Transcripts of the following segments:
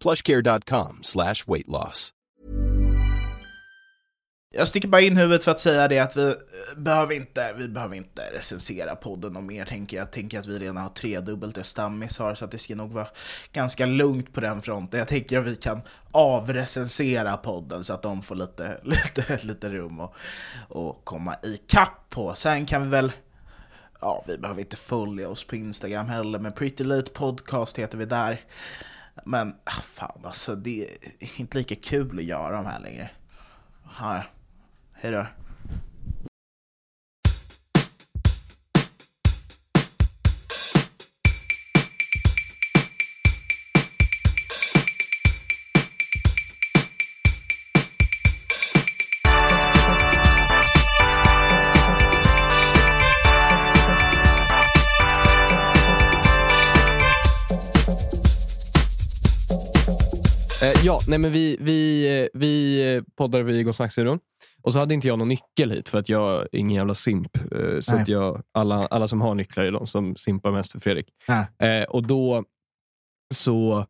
plushcare.com slash weight loss. Jag sticker bara in huvudet för att säga det att vi eh, behöver inte, vi behöver inte recensera podden och mer tänker jag. Jag tänker att vi redan har tredubbelt det Stammis har så att det ska nog vara ganska lugnt på den fronten. Jag tänker att vi kan avrecensera podden så att de får lite, lite, lite rum och, och komma i kapp på. Sen kan vi väl Ja, vi behöver inte följa oss på Instagram heller, men Pretty Late Podcast heter vi där. Men ah, fan alltså, det är inte lika kul att göra de här längre. Hej då. Ja, nej men vi, vi, vi poddade vid Igor Snackstudion och så hade inte jag någon nyckel hit för att jag är ingen jävla simp. Eh, så att jag, alla, alla som har nycklar är de som simpar mest för Fredrik. Eh, och då så,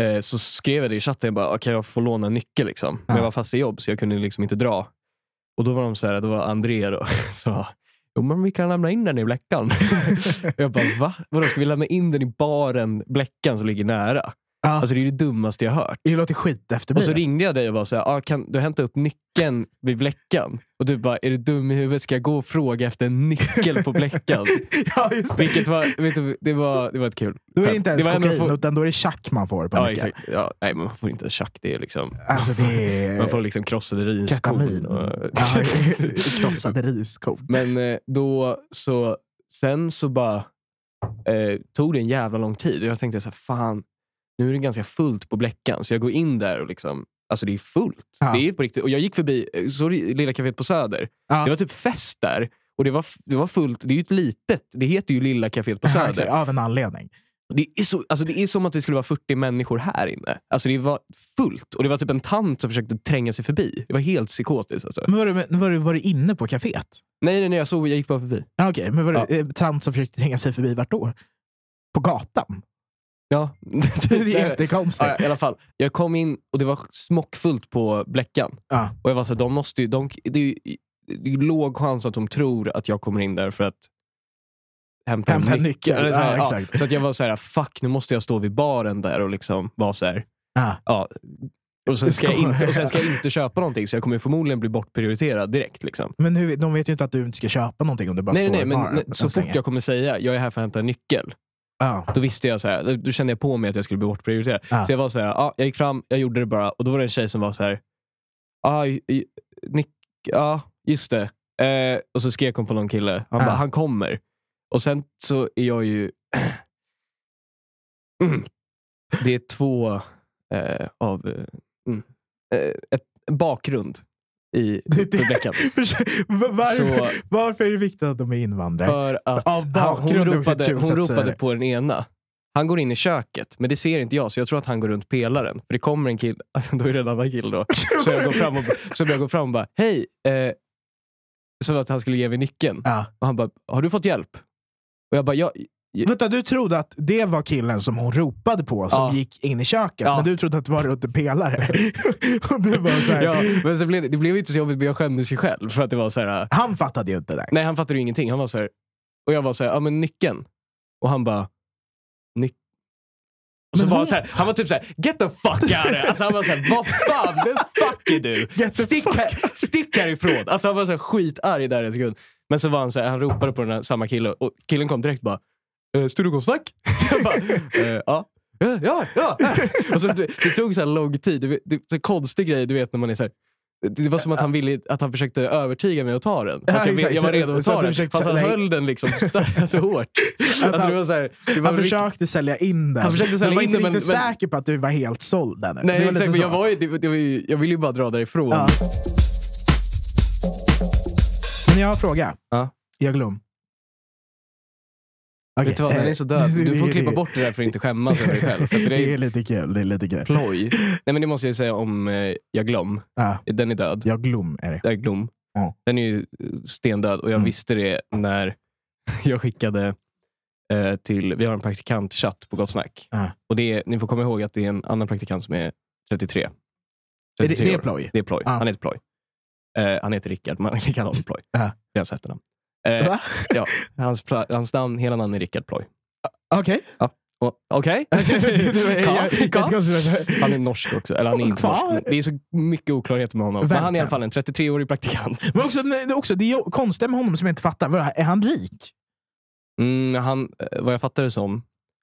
eh, så skrev jag det i chatten, jag bara, kan jag få låna en nyckel? Liksom? Men Ja. jag var fast i jobb så jag kunde liksom inte dra. Och då var de så här, det var André då, som Jo, men vi kan lämna in den i Bläckan. Jag bara, va? Vadå, ska vi lämna in den i baren Bläckan som ligger nära? Ja. Alltså det är det dummaste jag hört. Det låter skit Och så ringde jag dig och var så här, ah, kan du hämta upp nyckeln vid Bläckan? Och du bara, är du dum i huvudet? Ska jag gå och fråga efter en nyckel på Bläckan? ja, just det. Vilket var, vet du, det var, det var ett kul Då är det inte ens ändå kokain, få- utan då är det tjack man får på Ja, nyckeln. exakt. Ja, nej, man får inte tjack. Det är liksom, Alltså det är... man får liksom krossade riskorn. Och, Ja, krossade riskorn. Men eh, då, så, sen så bara eh, tog det en jävla lång tid. Och jag tänkte så här, fan, nu är det ganska fullt på Bläckan. Så jag går in där och liksom, alltså det är fullt. Ja. Det är på riktigt. Och jag gick förbi, eh, det Lilla Caféet på Söder. Ja. Det var typ fest där. Och det var, det var fullt. Det är ju ett litet. Det heter ju Lilla Caféet på Ja, Söder. exakt, Av en anledning. Det är, så, alltså det är som att det skulle vara 40 människor här inne. Alltså det var fullt. Och det var typ en tant som försökte tränga sig förbi. Det var helt psykotiskt. Alltså. Men var du, var du, var du inne på kaféet? Nej, nej, nej, jag såg, jag gick bara förbi. Ja, Okej, men var Ja. det eh, tant som försökte tränga sig förbi vart då? På gatan? Ja, Det är jättekonstigt. Ja, I alla fall, jag kom in och det var smockfullt på Bläckan. Ja. Och jag var så här, de måste ju, de, det, är ju, det är låg chans att de tror att jag kommer in där för att hämta, Hämta en nyckel. Eller så, här, Ja, ja, så att jag var så här, fuck nu måste jag stå vid baren där och liksom vara så här, Ja. ja. Och sen, ska jag inte, och sen ska jag inte köpa någonting så jag kommer förmodligen bli bortprioriterad direkt. Liksom. Men hur, de vet ju inte att du inte ska köpa någonting om du bara Nej, står nej, i men baren och så fort jag kommer säga jag är här för att hämta en nyckel, Ja. då visste jag så här, då kände jag på mig att jag skulle bli bortprioriterad. Ja. Så jag var så här, ja, jag gick fram, jag gjorde det bara och då var det en tjej som var så här, Nick, ja just det. Eh, och så skrek hon på någon kille, han Ja. bara, han kommer. Och sen så är jag ju, Mm. det är två eh, av, eh, mm, eh, ett, bakgrund i Rebecca. Varför, Så- varför är det viktigt att de är invandrare? För att Av han, hon ropade, kul hon ropade på den ena. Han går in i köket, men det ser inte jag, så jag tror att han går runt pelaren. För det kommer en kille, då är det en annan kille då. Så jag går fram och, så jag går fram och bara, hej! Eh, som att han skulle ge mig nyckeln. Ja. Och han bara, har du fått hjälp? Och jag bara, ja, Vänta, du trodde att det var killen som hon ropade på som Ja. gick in i köket, Ja. men du trodde att det var runt en pelare. och du bara så här, ja, men så blev det, det blev inte så jobbigt, men jag skämdes ju själv. För att det var så här, Han fattade ju inte det. nej, han fattade ju ingenting. Han var så här, och jag var så här, ja men nyckeln. Och han bara, nyc... Och så Men var hon- han, så här, han var typ såhär, get the fuck out of! Alltså han var såhär, vad fan, vem fuck är du? Stick, här, stick härifrån! Alltså han var så här skitarg där en sekund. Men så var han så här, han ropade på den här samma kille och killen kom direkt bara, eh, jag bara, eh, ja. Ja, ja, ja. Och så, det, det tog så här lång tid. Det, det, så konstig grej, du vet när man är så här, det var som att han, ville, att han försökte övertyga mig att ta den. Fast jag, jag var redo att ta den. Fast han höll den liksom så, så hårt. Alltså, det var så här, det var Han försökte sälja in den. Han försökte sälja men var in inte den, men- men- säker på att du var helt såld ännu. Nej var exakt, men jag, var ju, det, det var ju, jag ville ju bara dra därifrån. Ja. Men jag har en fråga. Ja. Jag glöm. Vet du vad, den är eh, så död. Du får klippa bort det där för att inte skämmas över dig själv. För det Det är är lite kul. Det är lite kul. ploj. Nej men det måste jag säga om eh, Jag glöm. Ja, Den är död. jag glöm är det. Jag glöm. Ja. Den är ju eh, stendöd och jag Mm. visste det när jag skickade eh, till, vi har en praktikantchatt på Gott Snack. Ja. Och det är, ni får komma ihåg att det är en annan praktikant som är 33. Är det, 33 det är ploj? Det är Ploj. Han heter Ploj. Eh, han heter Rickard, men vi kan ha honom Ploj. Det är hans efternamn. Eh, ja, hans, hans namn, hela namn är Rickard. Okej. Och- Okej? Ja, ja. jag- Han är norsk också. Eller han är inte norsk. Det är så mycket oklarheter med honom. Men han är i alla fall en 33-årig praktikant. Men också, det också, det är konstigt med honom som jag inte fattar. Är han rik? Mm, han, eh, vad jag fattar det som,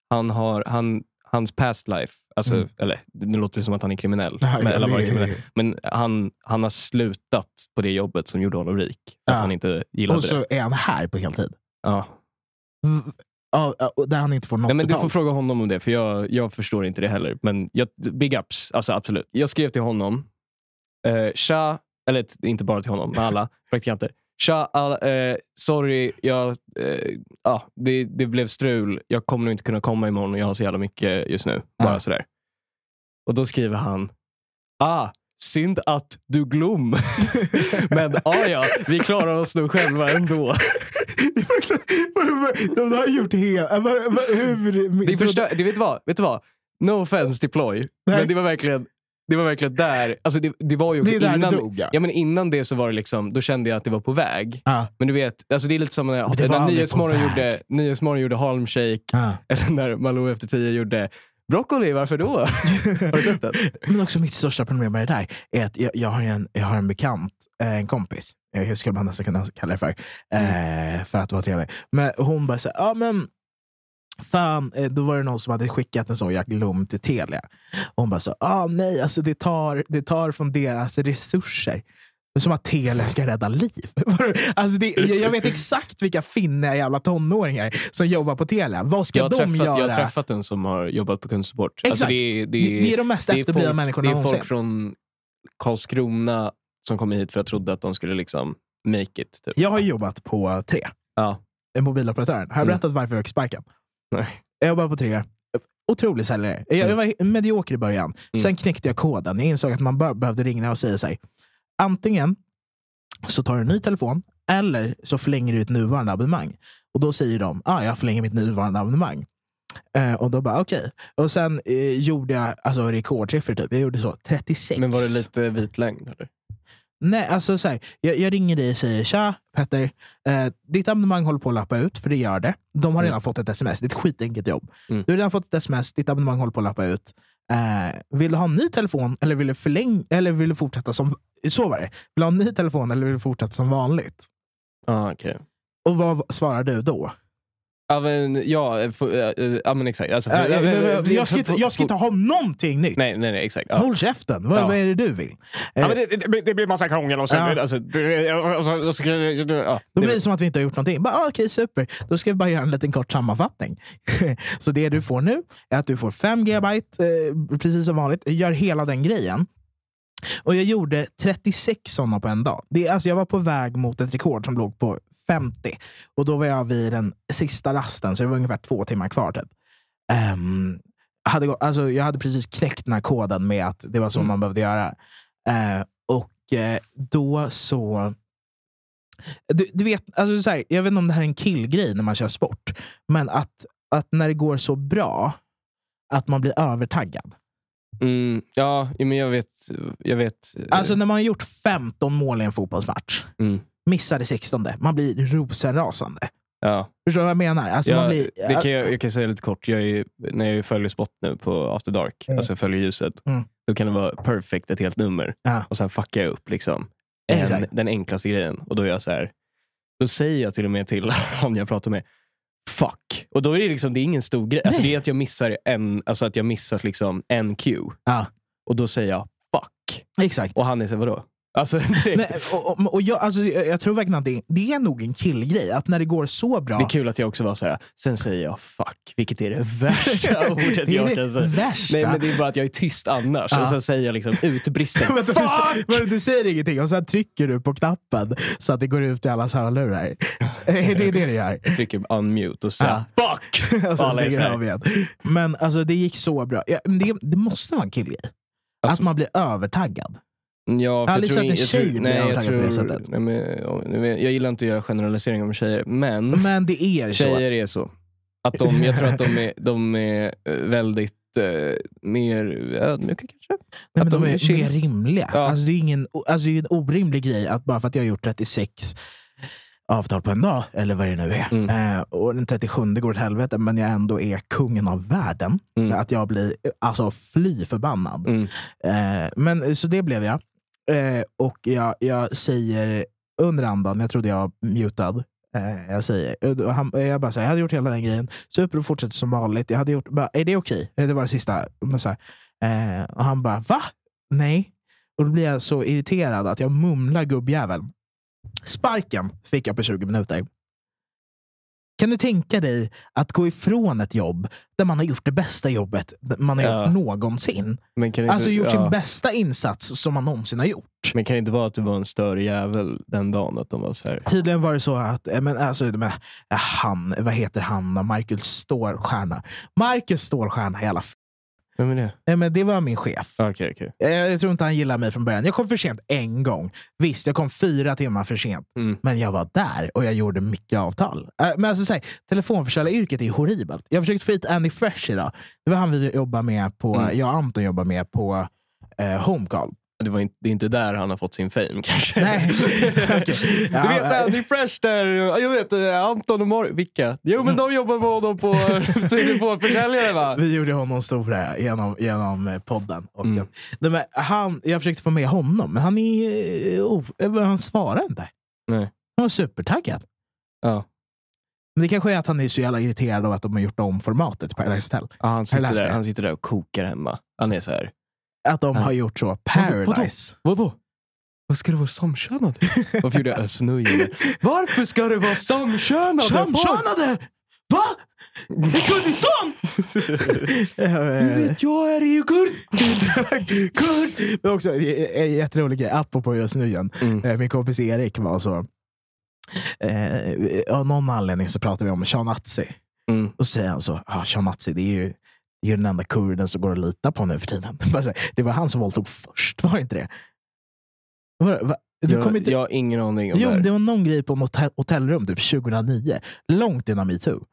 han har, han, hans past life, alltså, Mm. eller det låter som att han är kriminell, Ja, men, eller var det- kriminell. men han, han har slutat på det jobbet som gjorde honom rik. För Ja. att han inte gillade Och så det. är han här på heltid. Ja. V- Ja, där han inte får något Nej, men du får fråga honom om det, för jag, jag förstår inte det heller. Men jag, big ups, alltså absolut. Jag skrev till honom, eh, tja, eller inte bara till honom, men alla praktikanter. Tja, alla, eh, sorry, jag, eh, ja, det, det blev strul. Jag kommer nog inte kunna komma imorgon och jag har så jävla mycket just nu. Bara Ja. sådär. Och då skriver han, ah, synd att du glöm. men ah, ja, vi klarar oss nog själva ändå. De har gjort helt... Hur... Det, är förstö- det vet, du vad? vet du vad? No offense till Ploy, Nej. men det var verkligen det var verkligen där. Alltså det, det var ju Det är där innan, det dog, ja. ja, men innan det så var det liksom, då kände jag att det var på väg. Ja. Men du vet, alltså det är lite som när, det när Nyhetsmorgon gjorde, Nyhetsmorgon gjorde Harlem Shake, Ja. eller när Malou efter tio gjorde Broccoli, varför då? Har du sett den? Men också mitt största problem med det där är att jag, jag, har, en, jag har en bekant, eh, en kompis, jag skulle man nästan kunna kalla det för, eh, för att vara trevlig. Men hon bara så här, ja men Fan, eh, då var det någon som hade skickat en sån jag glöm till Telia. Och hon bara så, ah, nej, alltså det tar, det tar från deras resurser. Som att Telia ska rädda liv. alltså det, jag jag vet exakt vilka finna jävla tonåringar som jobbar på Telia. Vad ska Jag de träffat, göra? jag har träffat en som har jobbat på kundsupport. Exakt. Alltså det, är- det, det, är de mest efterblivna människorna Det är någonsin. folk från Karlskrona som kom hit för att trodde att de skulle liksom make it. Typ. Jag har jobbat på Tre. Ja. en mobiloperatören. Har jag Mm. berättat varför jag fick sparken? Nej. Jag jobbade på tre. Otrolig säljare. Jag, jag var medioker i början. Mm. Sen knäckte jag koden. Jag insåg att man behövde ringa och säga sig. Antingen så tar du en ny telefon eller så förlänger du ett nuvarande abonnemang. Och då säger de, ah, jag förlänger mitt nuvarande abonnemang. Eh, och då bara okej. Och sen eh, gjorde jag alltså, rekordsiffror. Typ. Jag gjorde så 36. Men var det lite vit lögn? Eller? Nej, alltså så här, jag, jag ringer dig och säger tja Petter, eh, ditt abonnemang håller på att lappa ut, för det gör det. De har Mm. redan fått ett sms, det är ett skitenkelt jobb. Mm. Du har redan fått ett sms, ditt abonnemang håller på att lappa ut. Eh, vill du ha en ny telefon eller vill du, förläng eller vill du fortsätta som... Så var det. Vill du ha en ny telefon eller vill du fortsätta som vanligt? Ah, okay. Och vad svarar du då? Ja, men, ja, eh, för, eh, eh, ja, men exakt. Alltså, Eh, för- eh, eh, men- eh, jag, ska inte, jag ska inte ha någonting nytt. Nej, nej, nej, exakt. Ja. Håll käften, vad, Ja. vad är det du vill? Ja, Eh, men det, det, blir- det blir massa krångel och så. Ja. Alltså, det, och så, och så, ja, Då blir det, det som att vi inte har gjort någonting. Bara, ah, Okej, super. Då ska vi bara göra en liten kort sammanfattning. så det du får nu är att du får 5 gigabyte, eh, precis som vanligt. Gör hela den grejen. Och jag gjorde 36 sådana på en dag. Det, alltså, jag var på väg mot ett rekord som låg på 50. Och då var jag vid den sista rasten, så det var ungefär två timmar kvar. Typ. ehm, hade, alltså, jag hade precis knäckt den här koden med att det var så Mm. man behövde göra. Eh, och eh, då så... Du, du vet, alltså så här, jag vet inte om det här är en killgrej när man kör sport, men att, att när det går så bra, att man blir övertaggad. Mm, ja, ja, men jag vet. Jag vet eh, Alltså när man har gjort 15 mål i en fotbollsmatch, mm, missar det 16, man blir rosenrasande. ja. Förstår du vad jag menar? Alltså Ja, man blir, det kan jag, jag kan säga lite kort. Jag är, när jag följer spot nu på After Dark, Mm. alltså följer ljuset, Mm. då kan det vara perfect ett helt nummer. Ja. Och sen fuckar jag upp liksom, en, den enklaste grejen. Och då är jag så här, då säger jag till och med till han jag pratar med, fuck. Och då är det liksom, det är ingen stor grej. Alltså det är att jag missar en, alltså att jag missar liksom en cue. Ja. Och då säger jag fuck. Exakt. Och han är så här, vadå? Alltså, det, Nej, och, och, jag, alltså, jag, tror verkligen att det, det är nog en killgrej. Att när det går så bra... det är kul att jag också var så här. sen säger jag fuck, vilket är det värsta ordet jag kan säga. värsta. Nej men det är bara att jag är tyst annars. Ja. Och sen säger jag liksom utbristen. Du, fuck! men du säger ingenting och sen trycker du på knappen så att det går ut i allas hörlurar. det är det du gör. Jag trycker unmute och säger fuck! och sen alla stänger du av igen. Men alltså, det gick så bra. Ja, men det, det måste vara en killgrej. Att man blir övertaggad. Ja, för Jag har aldrig tror sett en jag tjej tror- bli nej, jag övertaggad på det tror- sättet. Nej, men, ja, nu vet- jag gillar inte att göra generaliseringar om tjejer, men Men det är så. tjejer är så. Att de, jag tror att de är, de är eh, väldigt eh, mer ödmjuka kanske. Nej, att de, de är chill. mer rimliga. Ja. Alltså, det, är ingen, alltså, det är en orimlig grej att bara för att jag har gjort 36 avtal på en dag, eller vad det nu är, Mm. eh, och den 37 går åt helvete, men jag ändå är kungen av världen. Mm. Att jag blir eh, alltså, fly förbannad. Mm. Eh, men Så det blev jag. Eh, och jag, jag säger under andan, jag trodde jag var mutad, eh, jag säger, eh, han, eh, jag bara säger, jag hade gjort hela den grejen, super och fortsätter som vanligt. Jag hade gjort, bara, är det okej? Okay? Det var det sista. Men så här, eh, och han bara, va? Nej. Och då blir jag så irriterad att jag mumlar gubbjäveln. Sparken fick jag på 20 minuter. Kan du tänka dig att gå ifrån ett jobb där man har gjort det bästa jobbet man har Ja. gjort någonsin? Men kan Alltså inte, gjort ja, sin bästa insats som man någonsin har gjort. men kan det inte vara att du var en större jävel den dagen? Att de var så här, Tydligen var det så att eh, men, alltså, men, eh, han, vad heter han? Marcus Stålstjärna. Marcus Stålstjärna i alla fall. Vem är det? Men det var min chef. Okej, okej. Eh, Jag tror inte han gillade mig från början. Jag kom för sent en gång. Visst, jag kom fyra timmar för sent. Mm. Men jag var där och jag gjorde mycket avtal. Eh, Men alltså, så här, telefonförsäljaryrket är horribelt. Jag försökte få hit Andy Fresh idag. Det var han vi jobbar med på, Mm. jag och Anton jobbar med på eh, Homecall. Det, var inte, det är inte där han har fått sin fame kanske. Nej. Okej. Du Ja, vet eh, Andy Fresh där, jag vet eh, Anton och Mor... Vilka? Jo men de jobbar med honom på eh, telefonförsäljare va? Vi gjorde honom stor här genom, genom eh, podden. Och Mm. nej, men han, jag försökte få med honom, men han, är, eh, oh, han svarar inte. Nej. Han var supertaggad. Ja. Men det kanske är att han är så jävla irriterad av att de har gjort om formatet på Paradise Hotel. Ja, han, sitter där, han sitter där och kokar hemma. Han är så här. Att de har gjort så. vadå? Paradise. Vadå? Vad ska det vara samkönade? Varför gjorde jag snöjande? Varför ska det vara samkönade? Samkönade! Va? I Kurdistan? Du vet, jag är ju kurd! Kurd! Men också en jätterolig grej, apropå just nu igen. Mm. Eh, Min kompis Erik var så... Eh, av någon anledning så pratade vi om Shanazi. Mm. Och så säger han så, ah, Shanazi det är ju det är ju den enda kurden som går att lita på nu för tiden. Det var han som våldtog först, var det inte det? Var, va? Du Jag, inte... jag har ingen aning om Jo, det här. det var någon grej på något hotell, hotellrum typ 2009. Långt innan metoo.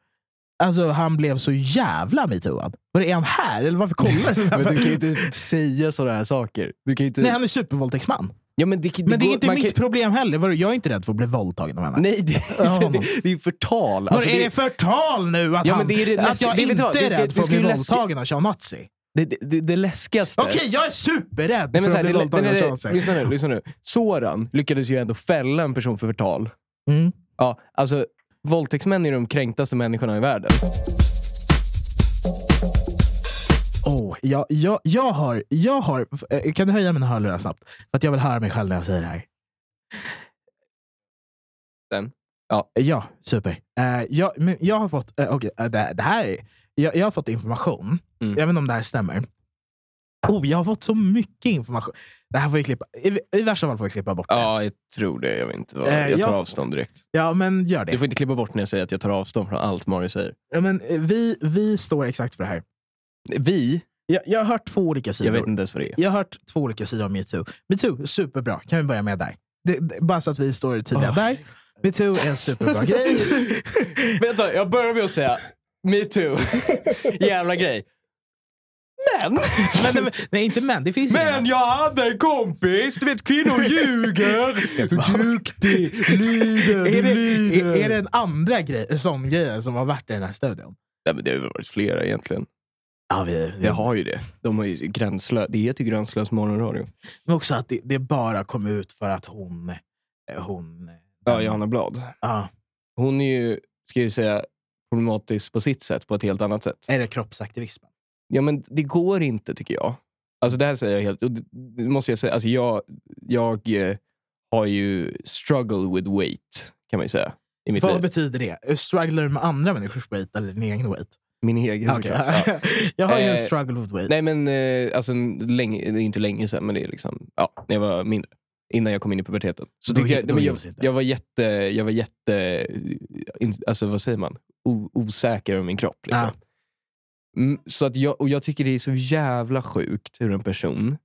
Alltså han blev så jävla metooad. Var det är han här? Eller varför kollar du? Men du kan ju inte säga sådana här saker. Du kan inte... Nej, han är supervåldtäktsman. Ja, men det, det, Men det är går- inte mitt kan- problem heller. Jag är inte rädd för att bli våldtagen av henne. Nej, det, Ja, det, det, är förtal. Alltså, är det, förtal nu att, Ja, han, är att jag inte vad, är rädd för att bli våldtagen av Shanazi? det, det, det, läskigaste... Okej, jag är superrädd Nej, men för här, att bli våldtagen av Shanazi. lyssna, nu, lyssna nu. Soran lyckades ju ändå fälla en person för förtal. Mm. Ja, alltså, våldtäktsmän är de kränktaste människorna i världen. Oh, jag, jag, jag, har, jag har... eh, Kan du höja mina hörlurar snabbt? För att jag vill höra mig själv när jag säger det här. Den? Ja. Ja, super. Eh, jag, men jag har fått... Uh, okay, det, det här är, jag, jag har fått information, Mm. jag vet inte om det här stämmer, Oh, jag har fått så mycket information. Det här får vi klippa. I, i värsta fall får vi klippa bort det. Ja, jag tror det. Jag vet inte. Vad. Eh, Jag tar jag- avstånd direkt. Ja, men gör Du det. får inte klippa bort när jag säger att jag tar avstånd från allt Mario säger. Ja, men, eh, vi, vi står exakt för det här. Vi? Jag, jag har hört två olika sidor. Jag vet inte ens vad det är. Jag har hört två olika sidor om metoo. Metoo, superbra. Kan vi börja med där? Det, det, bara så att vi står tydliga Åh. där. Metoo är en superbra grej. Vänta, jag börjar med att säga me too. Jävla grej. Men! men, nej, inte män. Det finns Men inga. jag hade en kompis, du vet kvinnor ljuger. Duktig, lyder, är, det, lyder. är, är det en andra grej, sån grej som har varit i den här studion? Nej, men det har väl varit flera egentligen. Ja, vi, vi, Jag har ju det. De har ju gränslös, det heter ju gränslös morgonradio. Men också att det, det bara kom ut för att hon... eh, hon Ja, Johanna Blad. ja, Hon är ju, ska jag säga, problematisk på sitt sätt, på ett helt annat sätt. är det kroppsaktivism? Ja, men det går inte tycker jag. Alltså det här säger jag helt, och det, det måste jag säga, alltså jag, jag eh, har ju struggle with weight, kan man ju säga. I mitt Vad liv. betyder det? Strugglar du med andra människors weight eller din egen weight? Min egen Okej. såklart. Ja. jag har ju en Eh, struggle with weight. Nej men eh, alltså, länge, det är inte länge sedan, men det är liksom, ja, när jag var mindre. Innan jag kom in i puberteten. Så Då jag, då jag, jag var jätte, jag var jätte in, alltså vad säger man? O, osäker över min kropp. Liksom. Mm, så att jag, och jag tycker det är så jävla sjukt hur en person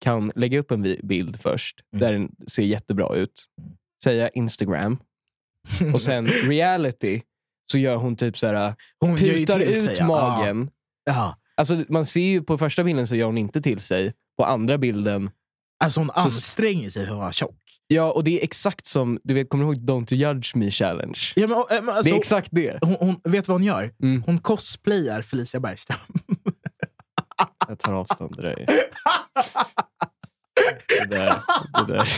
kan lägga upp en bild först, Mm. där den ser jättebra ut, Mm. säga Instagram, och sen reality, så gör hon typ så här hon putar ut sig, ja. magen. Ja. Alltså, man ser ju på första bilden så gör hon inte till sig. På andra bilden, Alltså hon anstränger sig för att vara tjock. ja och det är exakt som, du vet, kommer du ihåg Don't judge me challenge? Ja, men, äh, men alltså, det är exakt det. hon, hon, vet vad hon gör? Mm. Hon cosplayar Felicia Bergström. Jag tar avstånd det där. Det där, det där.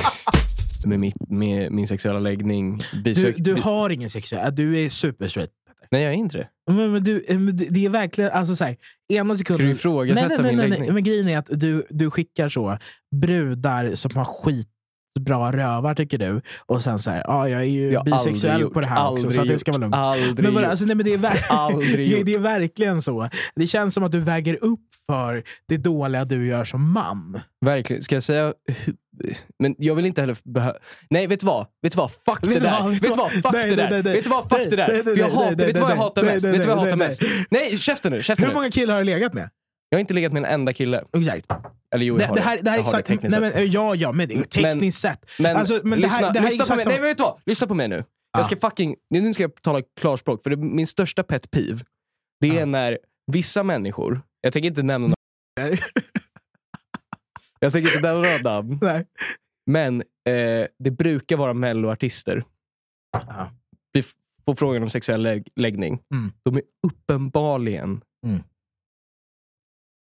Med, mitt, med min sexuella läggning. Du, du har ingen sexuell... Du är super straight. Nej, jag är inte det. Men, men du, men det- är verkligen... Alltså så här, ena Ska sekunden... du ifrågasätta nej, nej, nej, min nej, läggning? nej. Men grejen är att du, du skickar så brudar som har skitbra rövar tycker du. Och sen så här, ja jag är ju Jag bisexuell gjort, på det här också så det ska vara lugnt. Aldrig Men, bara, alltså, nej, men det, är ver- det, är verkligen så. Det känns som att du väger upp för det dåliga du gör som man. Verkligen. Ska jag säga... Men jag vill inte heller behöva... Nej, vet du vad? Vet du vad? Fuck det där! Vet du vad? Fuck det där! Vet du vad? Fuck det där! För jag hatar... Vet du vad jag hatar mest? nej, Vet du vad jag nej, hatar nej, mest? nej. Nej, käften nu! Käften Hur många killar har du legat med? Jag har inte legat med en enda kille. Exakt. Eller jo, jag Det, har det, här, det här är Jag exakt... tekniskt nej, sett. men, ja, ja, men det tekniskt sett. Men, Alltså, men det lyssna, här- det här är lyssna på mig. Nej, men vet du vad? Lyssna på mig nu. Ja. Jag ska fucking, nu ska jag tala klarspråk, för det, min största pet peeve, det är Ja. när vissa människor, jag tänker inte nämna några, jag tänker inte nämna några namn, Nej. men eh, det brukar vara melloartister. Ja. Vi får frågan om sexuell lägg- läggning. Mm. De är uppenbarligen Mm.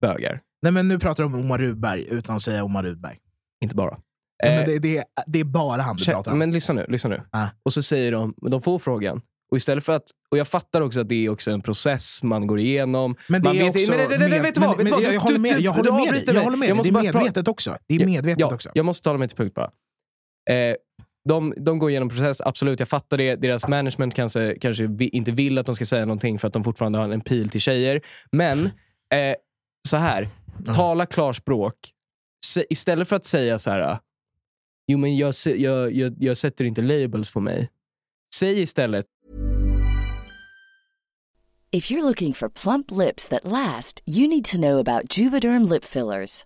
Bögar. Nej, men nu pratar du om Omar Rudberg utan att säga Omar Rudberg. Inte bara. Nej, Eh, men det, det, är, det är bara han du Kä- pratar om. Men lyssna nu. Lyssna nu. Ah. Och så säger de, de får frågan. Och istället för att, och jag fattar också att det är också en process man går igenom. Men det man är vet, också... nej, nej, nej, med- vet du vad? Vet men vad? Jag, håller med, du- jag du håller med dig. Jag håller med Jag dig. måste Det är medvetet också. Det är medvetet ja, också. Jag måste tala mig till punkt bara. Eh, de, de går igenom process, absolut, jag fattar det. Deras management kanske, kanske inte vill att de ska säga någonting för att de fortfarande har en pil till tjejer. Men, eh, så här. Tala klarspråk. Istället för att säga så här. Jo, men jag, jag, jag, jag sätter inte labels på mig. Säg istället, If you're looking for plump lips that last, you need to know about Juvederm lip fillers.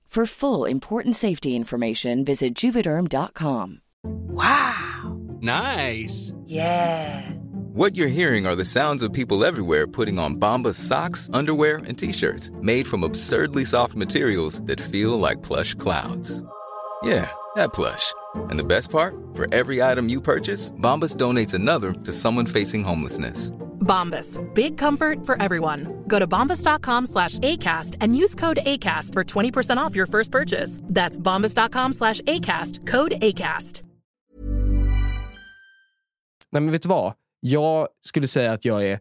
For full important safety information, visit juvederm.com. Wow! Nice. Yeah! What you're hearing are the sounds of people everywhere putting on Bombas socks, underwear, and t-shirts made from absurdly soft materials that feel like plush clouds. Yeah, that plush. And the best part? For every item you purchase, Bombas donates another to someone facing homelessness. Bombas. Big comfort for everyone. Go to bombas.com slash ACAST and use code ACAST for 20% off your first purchase. That's bombas.com slash ACAST. Code ACAST. Nej men vet du vad? Jag skulle säga att jag är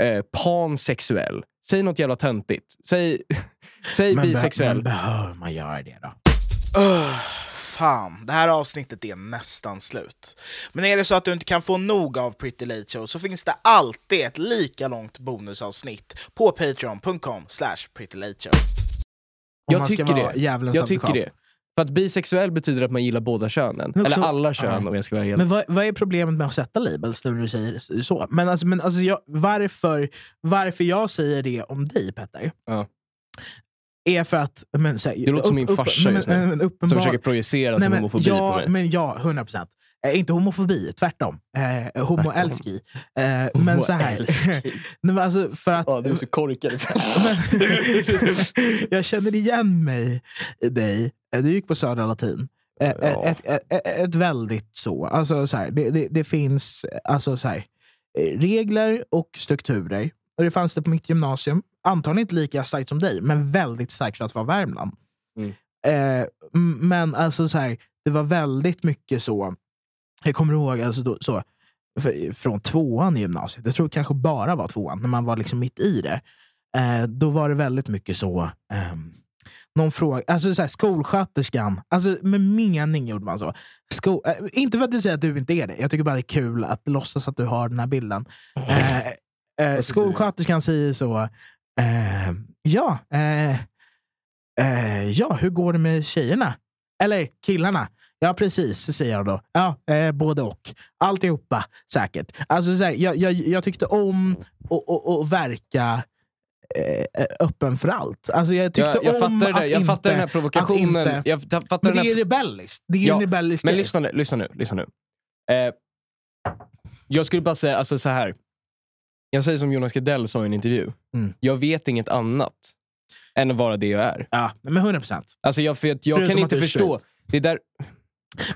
eh, pansexuell. Säg något jävla töntigt. Säg, säg Men, be- bisexuell. men behöver man göra det då? Öh, fan, det här avsnittet är nästan slut. Men är det så att du inte kan få nog av Pretty Late Show så finns det alltid ett lika långt bonusavsnitt på patreon.com slash prettylateshow. Jag tycker det. Jag tycker det. För att bisexuell betyder att man gillar båda könen. Eller alla kön Ja. om jag ska vara helt... Men vad, vad är problemet med att sätta labels nu när du säger så? Men, alltså, men alltså, jag, varför, varför jag säger det om dig, Petter, Ja. Är för att... Men, så här, Det låter som min farsa just nu, men, uppenbar, Som försöker projicera sin men, homofobi ja, på mig. Men ja, 100 procent. Eh, inte homofobi, tvärtom. Eh, homoälski. Eh, men så här. Nej, men alltså, för att, Ja, du är så korkad. jag känner igen mig i dig. Eh, Du gick på Södra Latin. Eh, Ja. Ett, ett, ett, ett väldigt så. Alltså, så här, det, det, det finns alltså, så här, eh, regler och strukturer. Och det fanns det på mitt gymnasium. Antagligen inte lika starkt som dig, men väldigt starkt för att vara Värmland. Mm. Eh, men alltså så här, det var väldigt mycket så. Jag kommer ihåg alltså då, så, för, från tvåan i gymnasiet. Jag tror det kanske bara var tvåan, när man var liksom mitt i det. Eh, då var det väldigt mycket så. ehm, någon fråga, alltså så här, skolsköterskan, alltså med mening gjorde man så. Sko, eh, inte för att du säger att du inte är det, jag tycker bara det är kul att låtsas att du har den här bilden. Eh, eh, skolsköterskan säger så, eh, ja, eh, eh, ja, hur går det med tjejerna? Eller killarna? Ja, precis, säger jag då. Ja, eh, både och. Alltihopa, säkert. Alltså, så här, jag, jag, jag tyckte om att- verka eh, öppen för allt. Alltså, jag tyckte Jag, jag, om fattar att jag inte, fattar den här provokationen. inte- jag ta- fattar men det är rebelliskt. Det är Ja, en rebellisk Men lyssna nu. Lyssna nu, lyssna nu. Eh, jag skulle bara säga alltså, så här. Jag säger som Jonas Gardell sa i en intervju. Mm. Jag vet inget annat än att vara det jag är. Ja, men 100 procent. Alltså jag, för jag Förutom kan inte förstå. Det är där,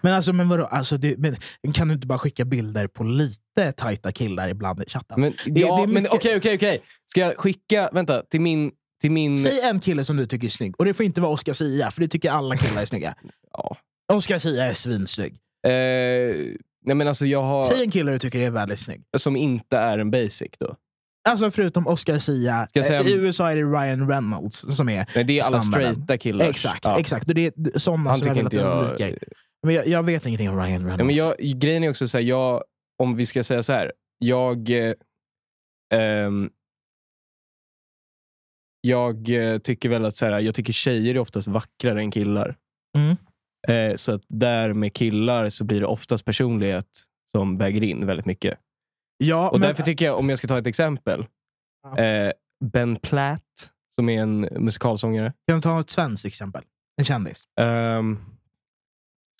Men alltså, men vadå? Alltså, det, men, kan du inte bara skicka bilder på lite tajta killar ibland i chatten? men, det ja, men mycket- okej, okej, okej. Ska jag skicka, vänta, till min... Till min Säg en kille som du tycker är snygg. Och det får inte vara Oscar Sia, för det tycker alla killar är snygga. ja. Oscar Sia är svinsnygg. eh, nej men alltså jag har, Säg en kille du tycker är väldigt snygg. som inte är en basic då. Alltså förutom Oscar Sia. Säga- eh, I USA är det Ryan Reynolds som är Nej, det är alla standarden. straighta killar. Exakt, Ja. exakt. Det är sådana Han som jag vill att jag... undviker. Men jag, jag vet ingenting om Ryan Reynolds. Ja, men jag, grejen är också så här, jag, om vi ska säga så här. Jag, eh, ehm, jag eh, tycker väl att så här, jag tycker tjejer är oftast vackrare än killar. Mm. Eh, så att där med killar så blir det oftast personlighet som väger in väldigt mycket. ja, Och men, därför tycker jag, om jag ska ta ett exempel. Eh, ben Platt, som är en musikalsångare. Kan du ta ett svenskt exempel? En kändis. Um,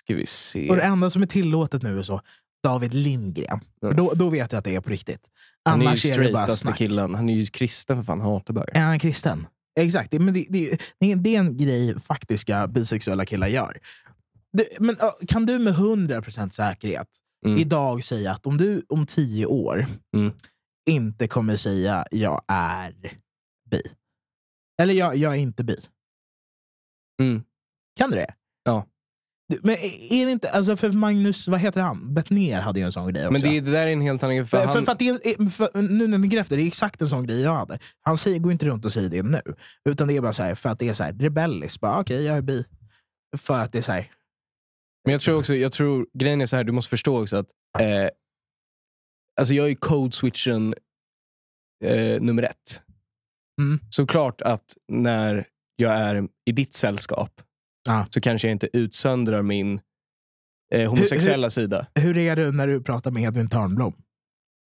ska vi se. Och det enda som är tillåtet nu är så, David Lindgren. För då, då vet jag att det är på riktigt. Han är ju Annars är, det bara snack. killen. Han är ju kristen för fan, han hatar bögar. Är han kristen? Exakt, men det, det, det är en grej faktiska bisexuella killar gör. Men kan du med 100% säkerhet Mm. idag säga att om du om tio år Mm. inte kommer säga jag är bi. Eller jag, jag är inte bi. Mm. Kan du det? Ja. Men är det inte, alltså för Magnus, vad heter han? Bettner hade ju en sån grej också. Men det, det där är en helt annan grej. För, För han, för att det är, för, nu när ni efter, det är exakt en sån grej jag hade. Han säger, går inte runt och säger det nu. Utan det är bara så här, för att det är så här, rebelliskt. Bara, Okej, jag är bi. För att det är så här, Men jag tror också, jag tror, grejen är så här, du måste förstå också att eh, alltså jag är code switchen eh, nummer ett. Mm. Såklart att när jag är i ditt sällskap Ja. så kanske jag inte utsöndrar min eh, homosexuella sida. hur är du när du pratar med Edvin Törnblom?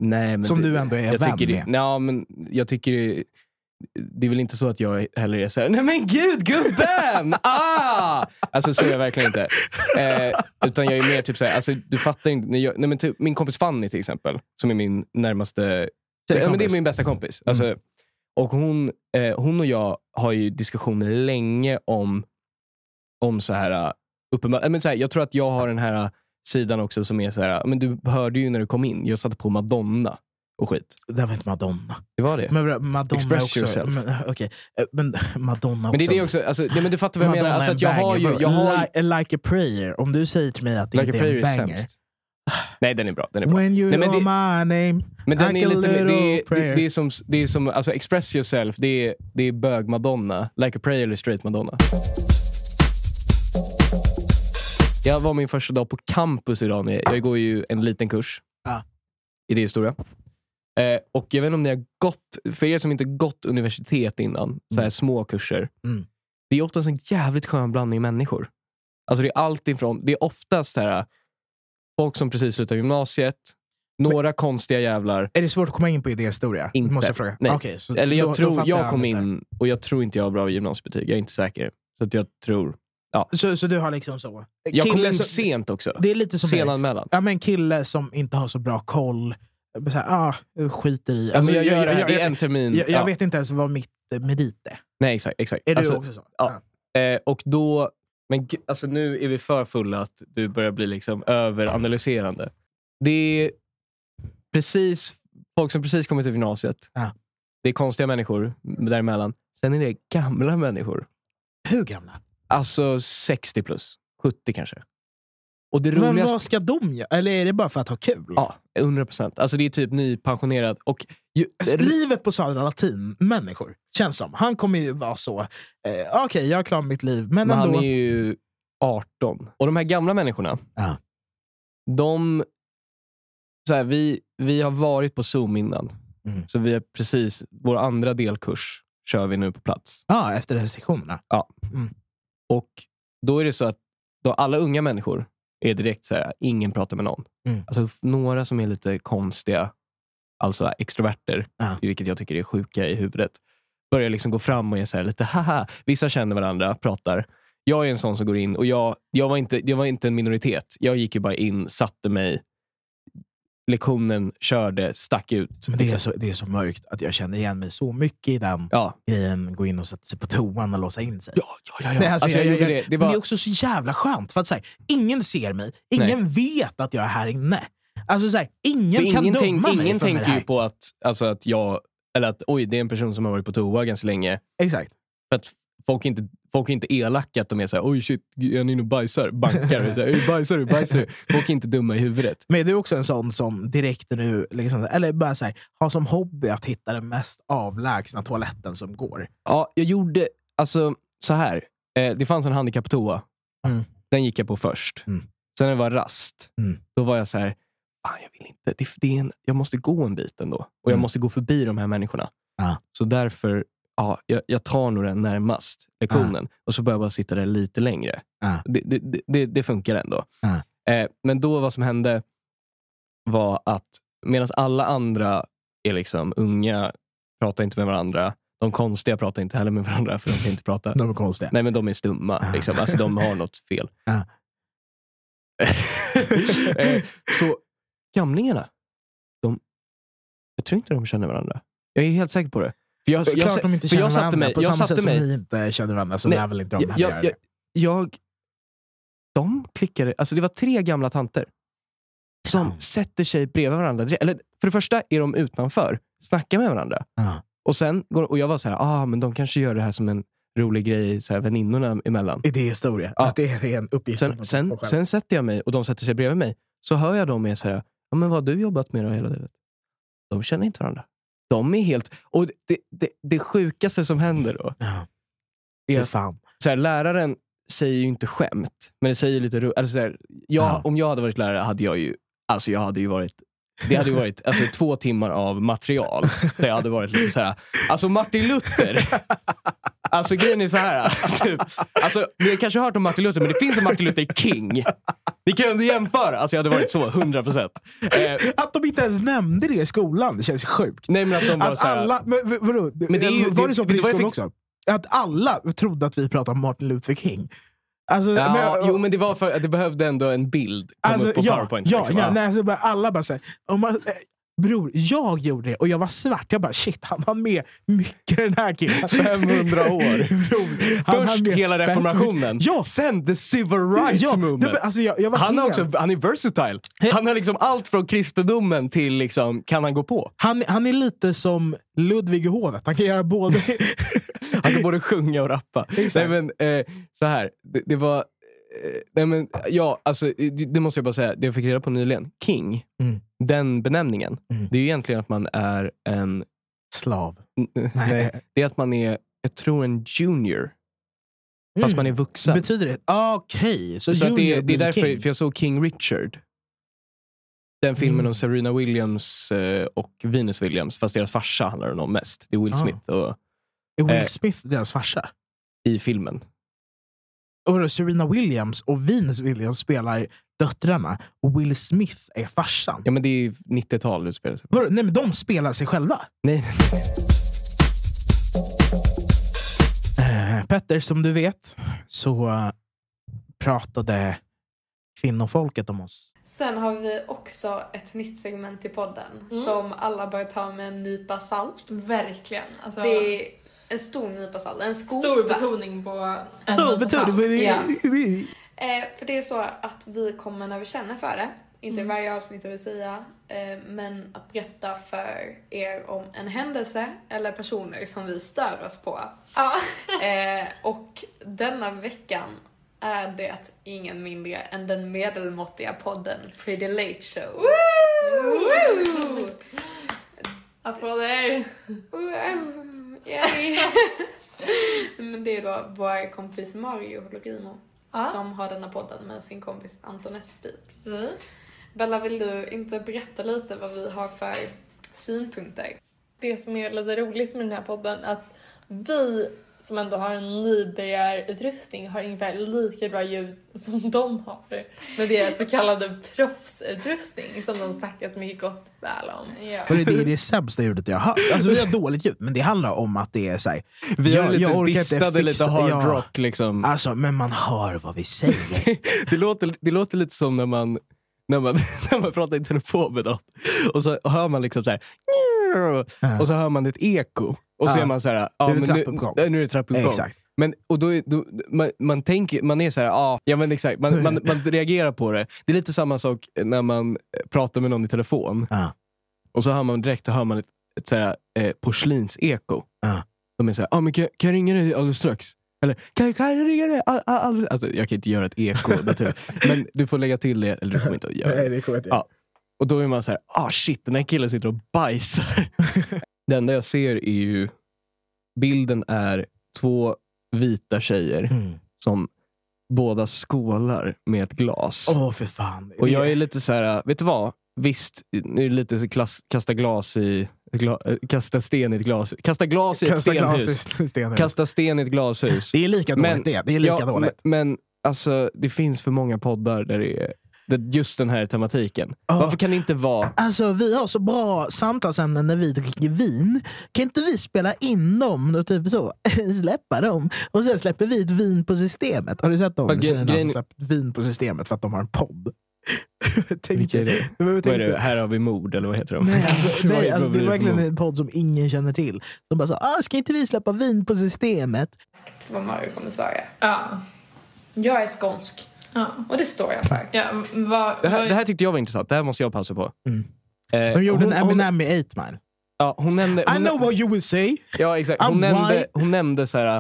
Nej, men Som det, du ändå är jag vän tycker med. ja, men Jag tycker det, är väl inte så att jag heller är såhär, nej men gud gubben! Ah! Alltså så är jag verkligen inte. Eh, utan jag är mer typ såhär, alltså, du fattar inte. Jag, nej, men typ, min kompis Fanny till exempel, som är min närmaste, ja, men det är min bästa kompis. Alltså, och hon, eh, hon och jag har ju diskussioner länge om, om så här, uh, uppenbar, men så här, jag tror att jag har den här uh, sidan också som är så här, men du hörde ju när du kom in, jag satte på Madonna och skit. Det var inte Madonna. Det var det. Men Madonna Express också. yourself. Men, okej. Eh, men Madonna Men det är också. det också, alltså, nej, men du fattar vad jag Madonna menar. Alltså, är att jag har ju, jag har, Li- like a prayer. Om du säger till mig att det Like inte är är en banger. sämst. Nej, den är bra. Den är bra. When you Nej, men know det- my name. Men den like är lite, det, är, det, det är som, det är som alltså, Express yourself, det är, det är bög-Madonna. Like a prayer eller straight Madonna. Jag var min första dag på campus idag. Jag går ju en liten kurs. Ja. Idéhistoria. Eh, och jag vet inte om ni har gått, för er som inte gått universitet innan, så här små kurser. Mm. Det är oftast en jävligt skön blandning människor. Alltså det är allt ifrån, det är oftast här, folk som precis slutat gymnasiet, några konstiga jävlar. Är det svårt att komma in på idéhistoria? Inte. Måste jag fråga. Nej. Så Eller jag då- då tror, fattar jag kom lite. in och jag tror inte jag har bra gymnasiebetyg. Jag är inte säker. Så att jag tror... Så, så du har liksom så? Jag kom in som- sent också. Det är lite som Sen mig. anmälan. Ja, men kille som inte har så bra koll. Så här, ah, skiter i. Ja, Alltså, jag här, det är en termin. jag, jag ja. vet inte ens vad mitt eh, merit är. Nej, exakt. exakt. Är Alltså, du också så? ja. Eh, och då... Men alltså, nu är vi för fulla att du börjar bli liksom överanalyserande. Det är precis folk som precis kommit till gymnasiet. Ja. Det är konstiga människor däremellan. Sen är det gamla människor. Hur gamla? Alltså 60 plus. 70 kanske. Och det Men roligaste... vad ska de göra? Eller är det bara för att ha kul? Ja, 100 procent. Alltså det är typ nypensionerad. Och ju, Livet på Södra Latin, människor, känns som. Han kommer ju vara så. Eh, Okej, jag har klarat mitt liv. Men, men ändå. han är ju 18. Och de här gamla människorna, Ja. de... Så här, vi, vi har varit på Zoom innan. Mm. Så vi är precis, vår andra delkurs kör vi nu på plats. Ja, efter restriktionerna. Och då är det så att då alla unga människor är direkt så här, ingen pratar med någon. Mm. Alltså några som är lite konstiga, alltså extroverter, Ja. vilket jag tycker är sjuka i huvudet, börjar liksom gå fram och är så här lite haha. Vissa känner varandra, pratar. Jag är en sån som går in och jag, jag, var inte, jag var inte en minoritet. Jag gick ju bara in, satte mig, lektionen körde, stack ut. Men det, är liksom. så, det är så mörkt att jag känner igen mig så mycket i den Ja, grejen. Gå in och sätta sig på toan och låsa in sig. ja, ja. ja, ja. Nej, alltså, alltså, jag, gjorde det. Det Men var, det är också så jävla skönt. För att så här, Ingen ser mig. Ingen vet att jag är här inne. Alltså så här, ingen För kan ingen, döma tänk, mig ingen tänker ju på att, alltså att jag, eller att oj, det är en person som har varit på toa ganska länge. Exakt. För att folk inte, folk är inte elaka, att de är såhär, oj shit, är inne och bajsar? Bankar. Så här, "Ey, bajsar du? Bajsar du? Folk är inte dumma i huvudet. Men är du också en sån som direkt du, liksom, eller bara så här, har som hobby att hitta den mest avlägsna toaletten som går? Ja, jag gjorde, alltså så här. Eh, det fanns en handikapptoa. Mm. Den gick jag på först. Mm. Sen när det var rast, Mm. då var jag så här, jag vill inte. Det, det är en, jag måste gå en bit ändå. Och jag Mm. måste gå förbi de här människorna. Ja. Så därför, ja, jag, jag tar nog den närmast lektionen. Och så börjar jag bara sitta där lite längre. Ja. Det, det, det- det, funkar ändå. Ja. Eh, men då vad som hände var att medan alla andra är liksom unga, pratar inte med varandra. De konstiga pratar inte heller med varandra för de kan inte prata. De är konstiga. Nej, men de är stumma. Liksom. Alltså, de har något fel. Eh, så gamlingarna, de, jag tror inte de känner varandra. Jag är helt säker på det. För jag, Klart jag, de inte känner jag satte varandra. mig, på jag samma sätt mig, som ni inte känner varandra så Nej, lär väl inte de jag, jag, jag, jag, de klickade, alltså det var tre gamla tanter som Ja. sätter sig bredvid varandra. Eller, för det första är de utanför, snackar med varandra. Ja. Och, sen, går- och jag var så här, ah, men de kanske gör det här som en rolig grej så här, väninnorna emellan. Idéhistoria. Ja. Att det är en uppgift Sen, sen, sen sätter jag mig och de sätter sig bredvid mig. Så hör jag dem med så här, ja, men vad har du jobbat med då hela livet? De känner inte varandra. De är helt... Och det, det, det sjukaste som händer då, Ja. Är fan. så här, läraren säger ju inte skämt, men det säger lite ro- alltså, jag, Ja. Om jag hade varit lärare hade jag ju, alltså jag hade ju varit det hade ju varit alltså, två timmar av material där jag hade varit lite så här. Alltså Martin Luther, Alltså grejen är så här. Typ, alltså, ni har kanske hört om Martin Luther, men det finns en Martin Luther King. Ni kan ju ändå jämföra. Alltså jag hade varit så, 100 procent. Eh, Att de inte ens nämnde det i skolan, det känns sjukt. nej men att de bara Att här, alla, men, vadå? Men det är ju- var det- så på din skola också? Att alla trodde att vi pratade om Martin Luther King. Alltså, Ja, men- jo men det var för det behövde ändå en bild komma Alltså, upp på ja, powerpoint. Ja, liksom. ja, nej, alltså, bara, alla bara såhär, bror, jag gjorde det och jag var svart. Jag bara shit, han har med mycket den här killen. 500 år. Bror, han Först med hela reformationen, Ja, sen the civil rights ja, movement. det, alltså, jag, jag var han, är också, han är versatile. Han har liksom allt från kristendomen till liksom, kan han gå på? han, han är lite som Ludvig i hovet. Han kan göra både... Han kan både sjunga och rappa. nej, men, eh, så här, det, det var... Eh, nej, men, ja, alltså, det, det måste jag bara säga, det jag fick reda på nyligen. King, Mm. den benämningen, Mm. det är ju egentligen att man är en... Slav. n- Nej, det är att man är, jag tror en junior. Fast man är vuxen. Betyder det? Ah, Okej, så, Så att det, det är därför, king. för jag såg King Richard. Den filmen Mm. om Serena Williams eh, och Venus Williams, fast deras farsa handlar den om mest. Det är Will Ah. Smith och, Är Will eh, Smith deras farsa? i filmen. Och Serena Williams och Venus Williams spelar döttrarna och Will Smith är farsan. Ja men det är 90-tal det spelar. Vadå? Nej, men de spelar sig själva. Nej, Eh, Petter, som du vet så eh, pratade kvinnofolket om oss. Sen har vi också ett nytt segment i podden som alla bör ta med en nypa salt. Verkligen. Alltså, Det är en stor nypa salt, en skopa. stor betoning på en nypa betyder salt. det- Ja. Eh, för det är så att vi kommer när vi känner för det, inte i varje avsnitt jag vill säga, eh, men att berätta för er om en händelse eller personer som vi stör oss på. Ja. Eh, och denna veckan är det ingen mindre än den medelmåttiga podden Pretty Late Show. Woo! Applåder. Wow, yay. Men det är då vår kompis Mario Logimo Ja. som har denna podden med sin kompis Anton Esby. Precis. Bella, vill du inte berätta lite vad vi har för synpunkter? Det som är lite roligt med den här podden är att vi som ändå har en nybörjarutrustning har ungefär lika bra ljud som de har med deras så kallade proffsutrustning som de snackar så mycket gott väl om. Ja. Och det är det sämsta ljudet jag har hört. Alltså, vi har dåligt ljud, men det handlar om att det är så här, vi har jag- lite jag distade, lite hard ja. rock liksom. Alltså, men man hör vad vi säger. det, låter, det låter lite som när man, när man, när man pratar i telefon med någon. Och så hör man liksom så här. Och så hör man ett eko. Och så är man så här. Ja, Nu är men nu, nu är det trappuppgång. Exakt. Men, och då, är- då, man, man, tänker, man är så här, ja, ja men exakt, man, man, man reagerar på det. Det är lite samma sak när man eh, pratar med någon i telefon. Ja. Och så hör man direkt hör man ett, ett så här, eh, porslinseko. Ja. De är så här, ah, men kan, kan jag ringa dig alldeles strax? Eller kan, kan jag ringa dig all, all, all, alltså, Jag kan inte göra ett eko naturligt. men du får lägga till det, eller du kommer inte att göra det. det kommer jag inte Ja. Och då är man så här, ah shit, den här killen sitter och bajsar. det enda jag ser är ju, bilden är två vita tjejer Mm. som båda skålar med ett glas. Åh, för fan. Och jag är lite så här, vet du vad? Visst, nu är det lite så klass, kasta glas i, gla, eh, kasta sten i ett glas. Kasta glas i ett Kasta stenhus. i stenhus. Kasta sten i ett glashus. Det är lika dåligt Men- det. Det är lika Ja, dåligt. Men, men alltså, det finns för många poddar där det är just den här tematiken. Ja. Varför kan det inte vara... Alltså vi har så bra samtalsämnen när vi dricker vin. Kan inte vi spela in dem och typ så, släppa dem? Och sen släpper vi ett vin på systemet. Har du sett dem? Ja, gre- Tjejerna som grejen- släppt vin på systemet för att de har en podd. Tänk Vilka är det? Men Vad är tänkte- det? Här har vi mord, eller vad heter de? Nej, alltså, nej, alltså, det är verkligen en podd som ingen känner till. De bara så, ah, ska inte vi släppa vin på systemet? Vad Mario kommer svara. Ja. Jag är skånsk Ja. och det står jag för. ja vad, Det här, det här tyckte jag var intressant. Det här måste jag pausa på. Mm. Eh, De gjorde hon, en hon, Eminem med 8 Mile. ja, hon nämnde... I Hon, know what you will say. ja, exakt. Hon I'm nämnde, white. hon nämnde så här...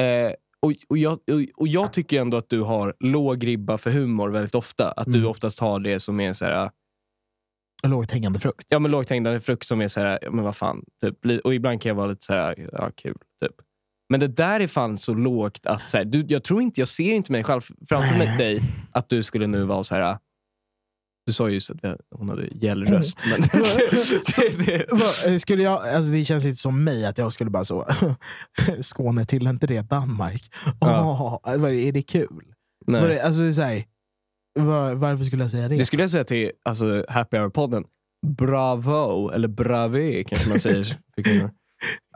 Eh, och, och, jag, och, jag tycker ändå att du har låg ribba för humor väldigt ofta. Att du Mm. oftast har det som är så här... Lågt hängande frukt. Ja, men lågt hängande frukt som är så här, men vad fan. Typ, och ibland kan jag vara lite så här, ja kul. Typ. Men det där är fan så lågt att så här, du, jag tror inte, jag ser inte mig själv framför mig dig att du skulle nu vara så här. Du sa ju just att hon hade gällröst. Men det, det, Vad, eh, Skulle jag, alltså det känns inte som mig att jag skulle bara så... Skåne, tillhör inte det Danmark? Ja. Är det kul? nej. Var det, alltså, det är så här, var, varför skulle jag säga det? Det skulle jag säga till alltså, Happy Hour-podden. Bravo, eller brave kanske man säger. för kvinnor.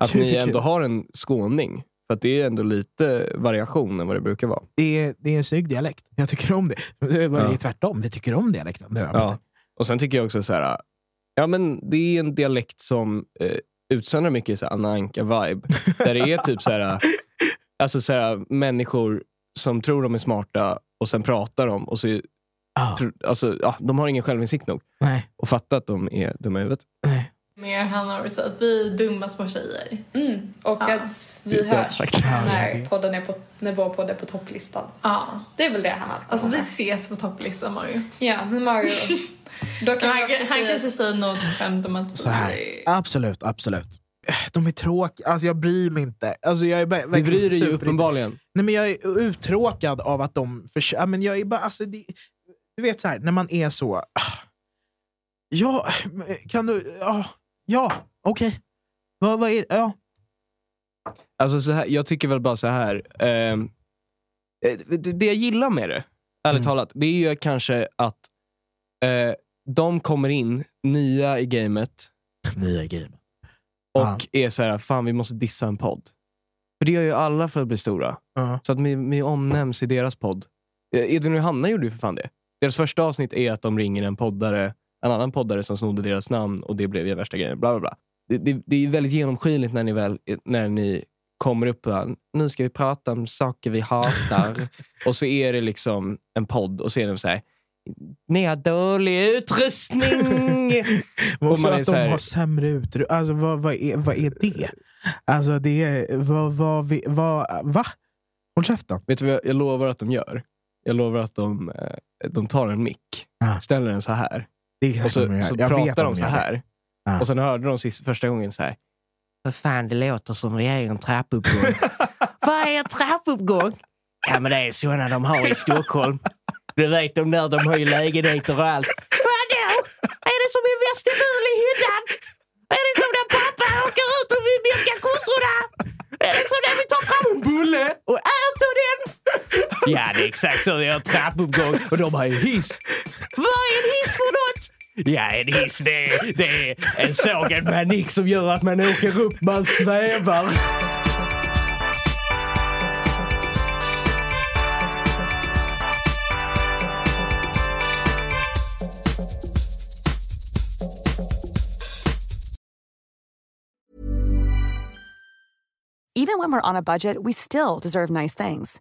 Att ni ändå har en skåning. För att det är ändå lite variation än vad det brukar vara. det, är, det är en snygg dialekt. Jag tycker om det. Det är Ja. tvärtom. Vi tycker om dialekten. Ja. Och sen tycker jag också så här, ja men det är en dialekt som eh, utsöndrar mycket så här Anna Anka-vibe. Där det är typ så här, alltså så här, människor som tror de är smarta och sen pratar de och så, Ah, alltså, ja, de har ingen självinsikt nog nej, och fattar att de är dumma i huvudet. nej. Mer vi sagt att vi är dumma små tjejer. Mm. Och Ja. att vi hörs när, podden är på, när vår podd är på topplistan. Ja. Det är väl det han har Alltså vi ses på topplistan Mario. Ja, men Mario. Då kan Han, också han säga... kanske säger något skämt om att Så här. vi- Absolut, absolut. De är tråkiga. Alltså jag bryr mig inte. Alltså jag är bara- Vi verkligen bryr dig ju uppenbarligen. Nej, men jag är uttråkad av att de ja, men jag är bara, alltså, det, Du vet så här, när man är så... ah, Ja, kan du... Ja, ja okej. Vad, vad är Ja. Alltså så här, jag tycker väl bara så här. ehm, eh, det, det jag gillar med det, ärligt Mm. talat, det är ju kanske att eh, de kommer in nya i gamet Nya game. och Ja. är så här, fan vi måste dissa en podd. För det gör ju alla för att bli stora. Ja. Så att vi, vi omnämns i deras podd. Eh, Edvin och Johanna gjorde ju för fan det. Deras första avsnitt är att de ringer en poddare, en annan poddare som snodde deras namn och det blev ju värsta grejen. Bla, bla, bla. Det, det, det är väldigt genomskinligt när ni, väl, när ni kommer upp och bara, nu ska vi prata om saker vi hatar. och så är det liksom en podd och så är de så här, ni har dålig utrustning. Och också man är att så de här- har sämre utrustning. Alltså, vad, vad, är, vad är det? Alltså, det är... Vad, vad, vi- vad, va? Håll käften. Vet du vad jag, jag lovar att de gör? Jag lovar att de, eh, de tar en mick, Ja. ställer den så här Det och så, så att de så här. Ja. Och sen hörde de sist, första gången så här. Vad fan, det låter som vi är i en trappuppgång. Vad är en trappuppgång? Ja, men det är såna de har i Stockholm. Du vet, de där, de har ju lägenheter och allt. Vadå? Är det som i Västerbul i hyddan? Är det som när pappa åker ut och vill mjölka kossorna? Är det som när vi tar fram en bulle och äter den? Ja, det är exakt så. Vi har trappuppgång och de har ju hiss. Vad är en hiss för något? Ja, en hiss det är, det är en sågad manik som gör att man åker upp, man svävar. Even when we're on a budget, we still deserve nice things.